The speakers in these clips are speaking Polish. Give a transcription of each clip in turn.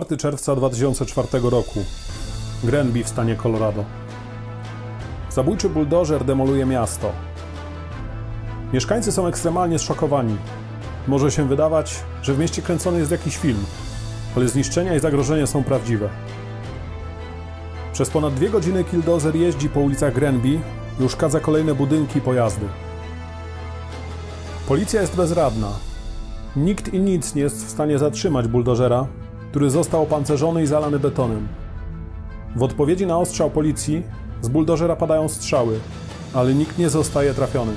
4 czerwca 2004 roku. Grenby w stanie Colorado. Zabójczy buldożer demoluje miasto. Mieszkańcy są ekstremalnie zszokowani. Może się wydawać, że w mieście kręcony jest jakiś film, ale zniszczenia i zagrożenia są prawdziwe. Przez ponad dwie godziny Killdozer jeździ po ulicach Grenby i uszkadza kolejne budynki i pojazdy. Policja jest bezradna. Nikt i nic nie jest w stanie zatrzymać buldożera, który został opancerzony i zalany betonem. W odpowiedzi na ostrzał policji z buldożera padają strzały, ale nikt nie zostaje trafiony.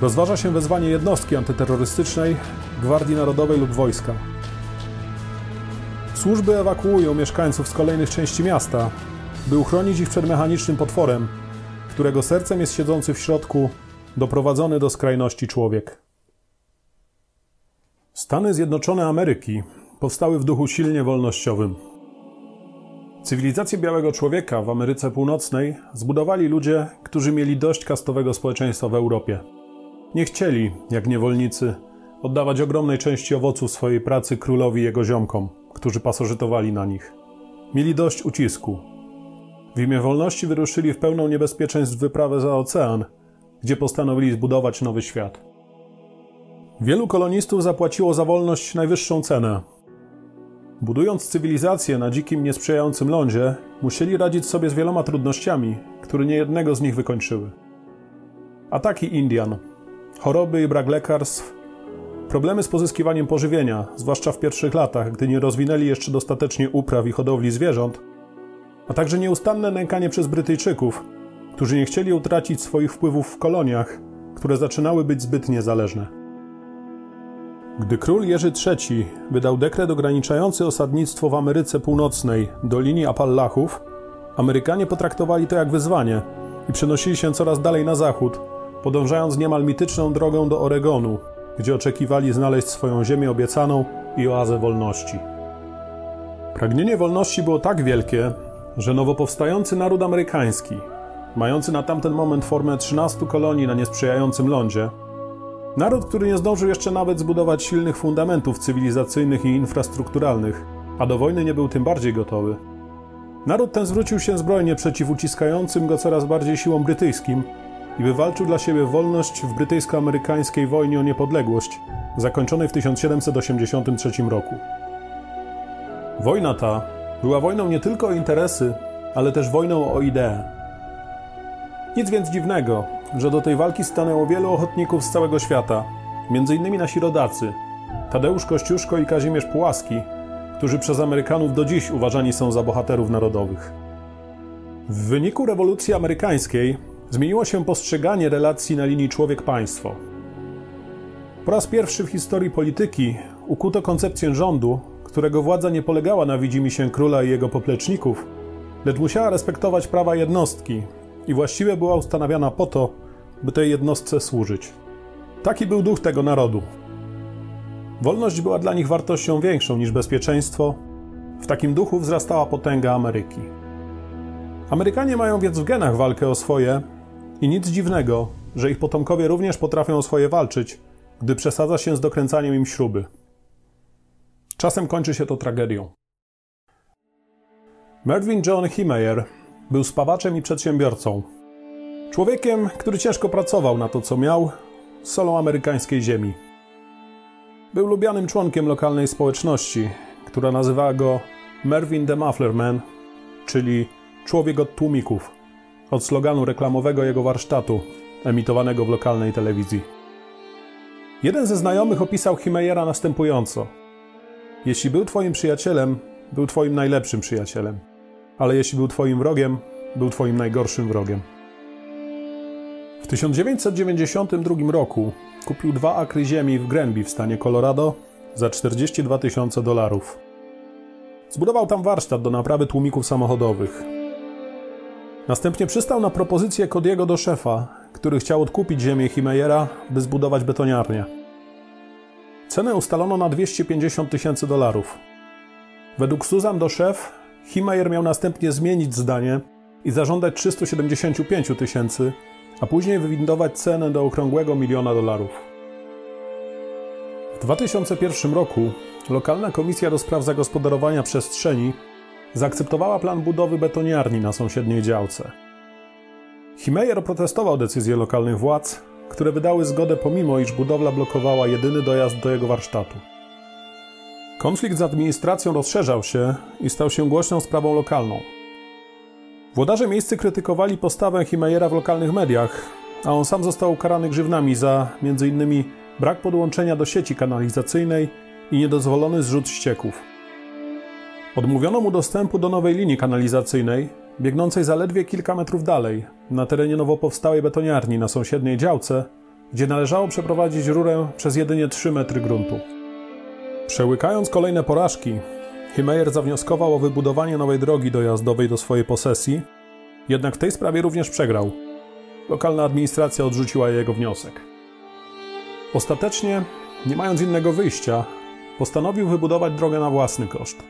Rozważa się wezwanie jednostki antyterrorystycznej, Gwardii Narodowej lub wojska. Służby ewakuują mieszkańców z kolejnych części miasta, by uchronić ich przed mechanicznym potworem, którego sercem jest siedzący w środku, doprowadzony do skrajności człowiek. Stany Zjednoczone Ameryki powstały w duchu silnie wolnościowym. Cywilizację białego człowieka w Ameryce Północnej zbudowali ludzie, którzy mieli dość kastowego społeczeństwa w Europie. Nie chcieli, jak niewolnicy, oddawać ogromnej części owoców swojej pracy królowi i jego ziomkom, którzy pasożytowali na nich. Mieli dość ucisku. W imię wolności wyruszyli w pełną niebezpieczeństw wyprawę za ocean, gdzie postanowili zbudować nowy świat. Wielu kolonistów zapłaciło za wolność najwyższą cenę. Budując cywilizację na dzikim, niesprzyjającym lądzie, musieli radzić sobie z wieloma trudnościami, które niejednego z nich wykończyły. Ataki Indian, choroby i brak lekarstw, problemy z pozyskiwaniem pożywienia, zwłaszcza w pierwszych latach, gdy nie rozwinęli jeszcze dostatecznie upraw i hodowli zwierząt, a także nieustanne nękanie przez Brytyjczyków, którzy nie chcieli utracić swoich wpływów w koloniach, które zaczynały być zbyt niezależne. Gdy król Jerzy III wydał dekret ograniczający osadnictwo w Ameryce Północnej do linii Apalachów, Amerykanie potraktowali to jak wyzwanie i przenosili się coraz dalej na zachód, podążając niemal mityczną drogą do Oregonu, gdzie oczekiwali znaleźć swoją ziemię obiecaną i oazę wolności. Pragnienie wolności było tak wielkie, że nowo powstający naród amerykański, mający na tamten moment formę 13 kolonii na niesprzyjającym lądzie, Naród, który nie zdążył jeszcze nawet zbudować silnych fundamentów cywilizacyjnych i infrastrukturalnych, a do wojny nie był tym bardziej gotowy. Naród ten zwrócił się zbrojnie przeciw uciskającym go coraz bardziej siłom brytyjskim i wywalczył dla siebie wolność w brytyjsko-amerykańskiej wojnie o niepodległość, zakończonej w 1783 roku. Wojna ta była wojną nie tylko o interesy, ale też wojną o idee. Nic więc dziwnego, że do tej walki stanęło wielu ochotników z całego świata, m.in. nasi rodacy, Tadeusz Kościuszko i Kazimierz Pułaski, którzy przez Amerykanów do dziś uważani są za bohaterów narodowych. W wyniku rewolucji amerykańskiej zmieniło się postrzeganie relacji na linii człowiek-państwo. Po raz pierwszy w historii polityki ukuto koncepcję rządu, którego władza nie polegała na widzimisię króla i jego popleczników, lecz musiała respektować prawa jednostki i właściwie była ustanawiana po to, by tej jednostce służyć. Taki był duch tego narodu. Wolność była dla nich wartością większą niż bezpieczeństwo. W takim duchu wzrastała potęga Ameryki. Amerykanie mają więc w genach walkę o swoje i nic dziwnego, że ich potomkowie również potrafią o swoje walczyć, gdy przesadza się z dokręcaniem im śruby. Czasem kończy się to tragedią. Mervyn John Himeyer był spawaczem i przedsiębiorcą. Człowiekiem, który ciężko pracował na to, co miał, solą amerykańskiej ziemi. Był lubianym członkiem lokalnej społeczności, która nazywała go Mervyn the Muffler Man, czyli człowiek od tłumików, od sloganu reklamowego jego warsztatu, emitowanego w lokalnej telewizji. Jeden ze znajomych opisał Himeyera następująco: Jeśli był Twoim przyjacielem, był Twoim najlepszym przyjacielem, ale jeśli był Twoim wrogiem, był Twoim najgorszym wrogiem. W 1992 roku kupił dwa akry ziemi w Grenby w stanie Colorado za 42 tysiące dolarów. Zbudował tam warsztat do naprawy tłumików samochodowych. Następnie przystał na propozycję Kodiego do szefa, który chciał odkupić ziemię Himeyera, by zbudować betoniarnię. Cenę ustalono na 250 tysięcy dolarów. Według Susan do szef, Himeyer miał następnie zmienić zdanie i zażądać 375 tysięcy, a później wywindować cenę do okrągłego miliona dolarów. W 2001 roku lokalna komisja do spraw zagospodarowania przestrzeni zaakceptowała plan budowy betoniarni na sąsiedniej działce. Himeyer protestował decyzję lokalnych władz, które wydały zgodę pomimo, iż budowla blokowała jedyny dojazd do jego warsztatu. Konflikt z administracją rozszerzał się i stał się głośną sprawą lokalną. Włodarze miejscy krytykowali postawę Himeyera w lokalnych mediach, a on sam został ukarany grzywnami za m.in. brak podłączenia do sieci kanalizacyjnej i niedozwolony zrzut ścieków. Odmówiono mu dostępu do nowej linii kanalizacyjnej, biegnącej zaledwie kilka metrów dalej, na terenie nowo powstałej betoniarni na sąsiedniej działce, gdzie należało przeprowadzić rurę przez jedynie 3 metry gruntu. Przełykając kolejne porażki, Himeyer zawnioskował o wybudowanie nowej drogi dojazdowej do swojej posesji, jednak w tej sprawie również przegrał. Lokalna administracja odrzuciła jego wniosek. Ostatecznie, nie mając innego wyjścia, postanowił wybudować drogę na własny koszt.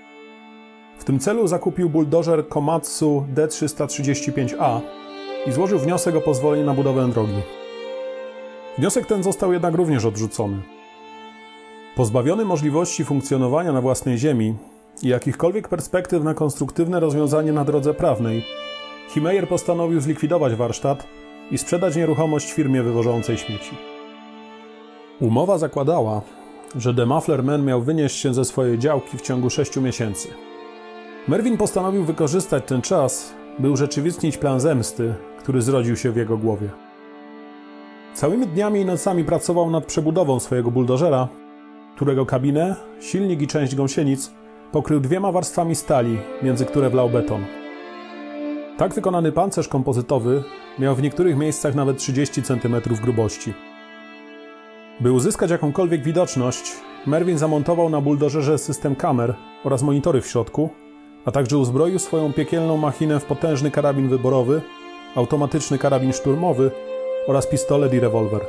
W tym celu zakupił buldożer Komatsu D335A i złożył wniosek o pozwolenie na budowę drogi. Wniosek ten został jednak również odrzucony. Pozbawiony możliwości funkcjonowania na własnej ziemi i jakichkolwiek perspektyw na konstruktywne rozwiązanie na drodze prawnej, Himeyer postanowił zlikwidować warsztat i sprzedać nieruchomość firmie wywożącej śmieci. Umowa zakładała, że The Muffler Man miał wynieść się ze swojej działki w ciągu 6 miesięcy. Merwin postanowił wykorzystać ten czas, by urzeczywistnić plan zemsty, który zrodził się w jego głowie. Całymi dniami i nocami pracował nad przebudową swojego buldożera, którego kabinę, silnik i część gąsienic pokrył dwiema warstwami stali, między które wlał beton. Tak wykonany pancerz kompozytowy miał w niektórych miejscach nawet 30 cm grubości. By uzyskać jakąkolwiek widoczność, Merwin zamontował na buldożerze system kamer oraz monitory w środku, a także uzbroił swoją piekielną machinę w potężny karabin wyborowy, automatyczny karabin szturmowy oraz pistolet i rewolwer.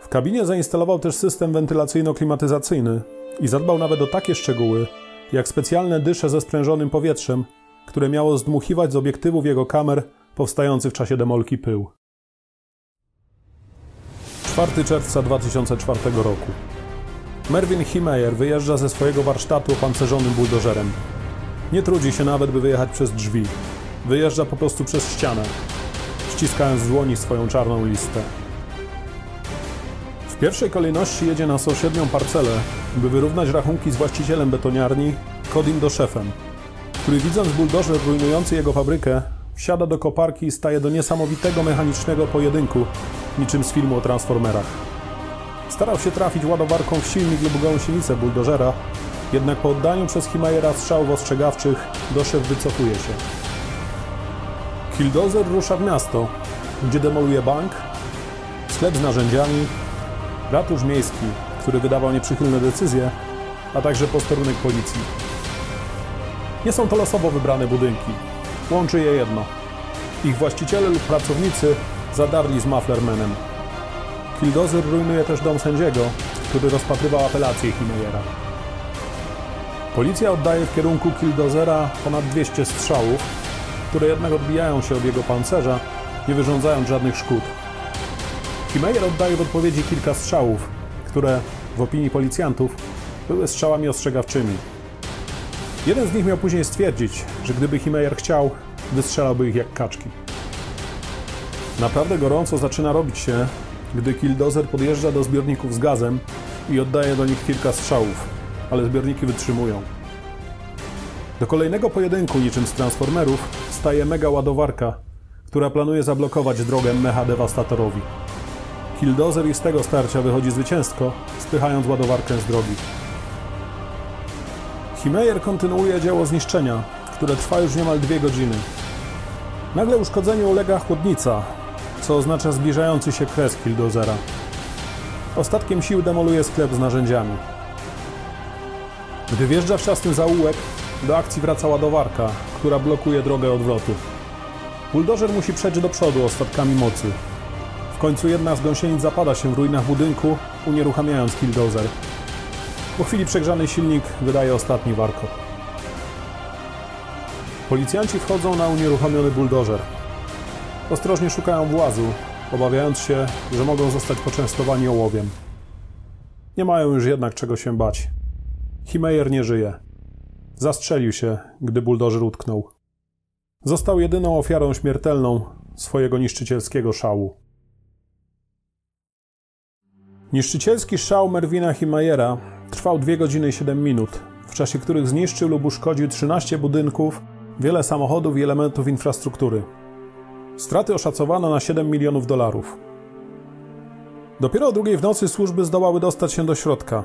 W kabinie zainstalował też system wentylacyjno-klimatyzacyjny i zadbał nawet o takie szczegóły, jak specjalne dysze ze sprężonym powietrzem, które miało zdmuchiwać z obiektywów jego kamer powstający w czasie demolki pył. 4 czerwca 2004 roku. Mervyn Himeyer wyjeżdża ze swojego warsztatu opancerzonym buldożerem. Nie trudzi się nawet, by wyjechać przez drzwi. Wyjeżdża po prostu przez ścianę, ściskając w dłoni swoją czarną listę. W pierwszej kolejności jedzie na sąsiednią parcelę, by wyrównać rachunki z właścicielem betoniarni, Kodim do szefem, który widząc buldożer rujnujący jego fabrykę, wsiada do koparki i staje do niesamowitego mechanicznego pojedynku, niczym z filmu o Transformerach. Starał się trafić ładowarką w silnik lub gąsienicę buldożera, jednak po oddaniu przez Himajera strzałów ostrzegawczych doszef wycofuje się. Killdozer rusza w miasto, gdzie demoluje bank, sklep z narzędziami, ratusz miejski, który wydawał nieprzychylne decyzje, a także posterunek policji. Nie są to losowo wybrane budynki. Łączy je jedno. Ich właściciele lub pracownicy zadarli z Mufflermanem. Killdozer rujnuje też dom sędziego, który rozpatrywał apelację Himeyera. Policja oddaje w kierunku Killdozera ponad 200 strzałów, które jednak odbijają się od jego pancerza, nie wyrządzając żadnych szkód. Himeyer oddaje w odpowiedzi kilka strzałów, które, w opinii policjantów, były strzałami ostrzegawczymi. Jeden z nich miał później stwierdzić, że gdyby Himeyer chciał, wystrzelałby ich jak kaczki. Naprawdę gorąco zaczyna robić się, gdy Killdozer podjeżdża do zbiorników z gazem i oddaje do nich kilka strzałów, ale zbiorniki wytrzymują. Do kolejnego pojedynku, niczym z Transformerów, staje mega ładowarka, która planuje zablokować drogę mecha dewastatorowi. Killdozer i z tego starcia wychodzi zwycięsko, spychając ładowarkę z drogi. Himeyer kontynuuje dzieło zniszczenia, które trwa już niemal dwie godziny. Nagle uszkodzeniu ulega chłodnica, co oznacza zbliżający się kres Killdozera. Ostatkiem sił demoluje sklep z narzędziami. Gdy wjeżdża w ciasny zaułek, do akcji wraca ładowarka, która blokuje drogę odwrotu. Buldożer musi przejść do przodu ostatkami mocy. W końcu jedna z gąsienic zapada się w ruinach budynku, unieruchamiając Killdozer. Po chwili przegrzany silnik wydaje ostatni warkot. Policjanci wchodzą na unieruchomiony buldożer. Ostrożnie szukają włazu, obawiając się, że mogą zostać poczęstowani ołowiem. Nie mają już jednak czego się bać. Himeyer nie żyje. Zastrzelił się, gdy buldożer utknął. Został jedyną ofiarą śmiertelną swojego niszczycielskiego szału. Niszczycielski szał Merwina Himajera trwał 2 godziny i 7 minut, w czasie których zniszczył lub uszkodził 13 budynków, wiele samochodów i elementów infrastruktury. Straty oszacowano na 7 milionów dolarów. Dopiero o drugiej w nocy służby zdołały dostać się do środka.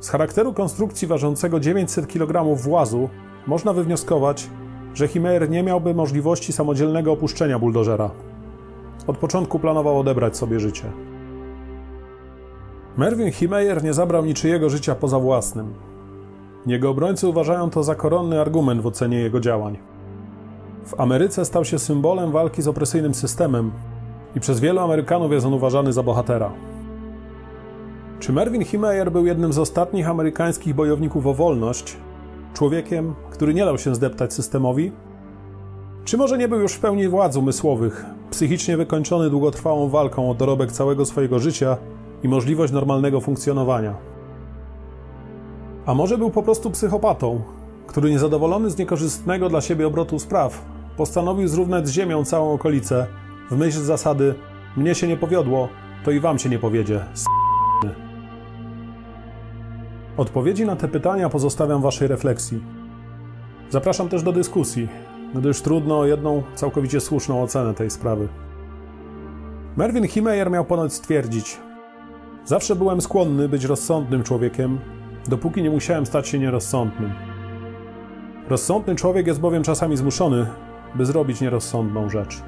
Z charakteru konstrukcji ważącego 900 kg włazu można wywnioskować, że Himeyer nie miałby możliwości samodzielnego opuszczenia buldożera. Od początku planował odebrać sobie życie. Merwin Himeyer nie zabrał niczyjego życia poza własnym. Jego obrońcy uważają to za koronny argument w ocenie jego działań. W Ameryce stał się symbolem walki z opresyjnym systemem i przez wielu Amerykanów jest on uważany za bohatera. Czy Merwin Himeyer był jednym z ostatnich amerykańskich bojowników o wolność, człowiekiem, który nie dał się zdeptać systemowi? Czy może nie był już w pełni władz umysłowych, psychicznie wykończony długotrwałą walką o dorobek całego swojego życia i możliwość normalnego funkcjonowania? A może był po prostu psychopatą, który niezadowolony z niekorzystnego dla siebie obrotu spraw, postanowił zrównać z ziemią całą okolicę w myśl zasady mnie się nie powiodło, to i wam się nie powiedzie. Odpowiedzi na te pytania pozostawiam waszej refleksji. Zapraszam też do dyskusji, gdyż trudno o jedną całkowicie słuszną ocenę tej sprawy. Merwin Himeyer miał ponoć stwierdzić: Zawsze byłem skłonny być rozsądnym człowiekiem, dopóki nie musiałem stać się nierozsądnym. Rozsądny człowiek jest bowiem czasami zmuszony, by zrobić nierozsądną rzecz.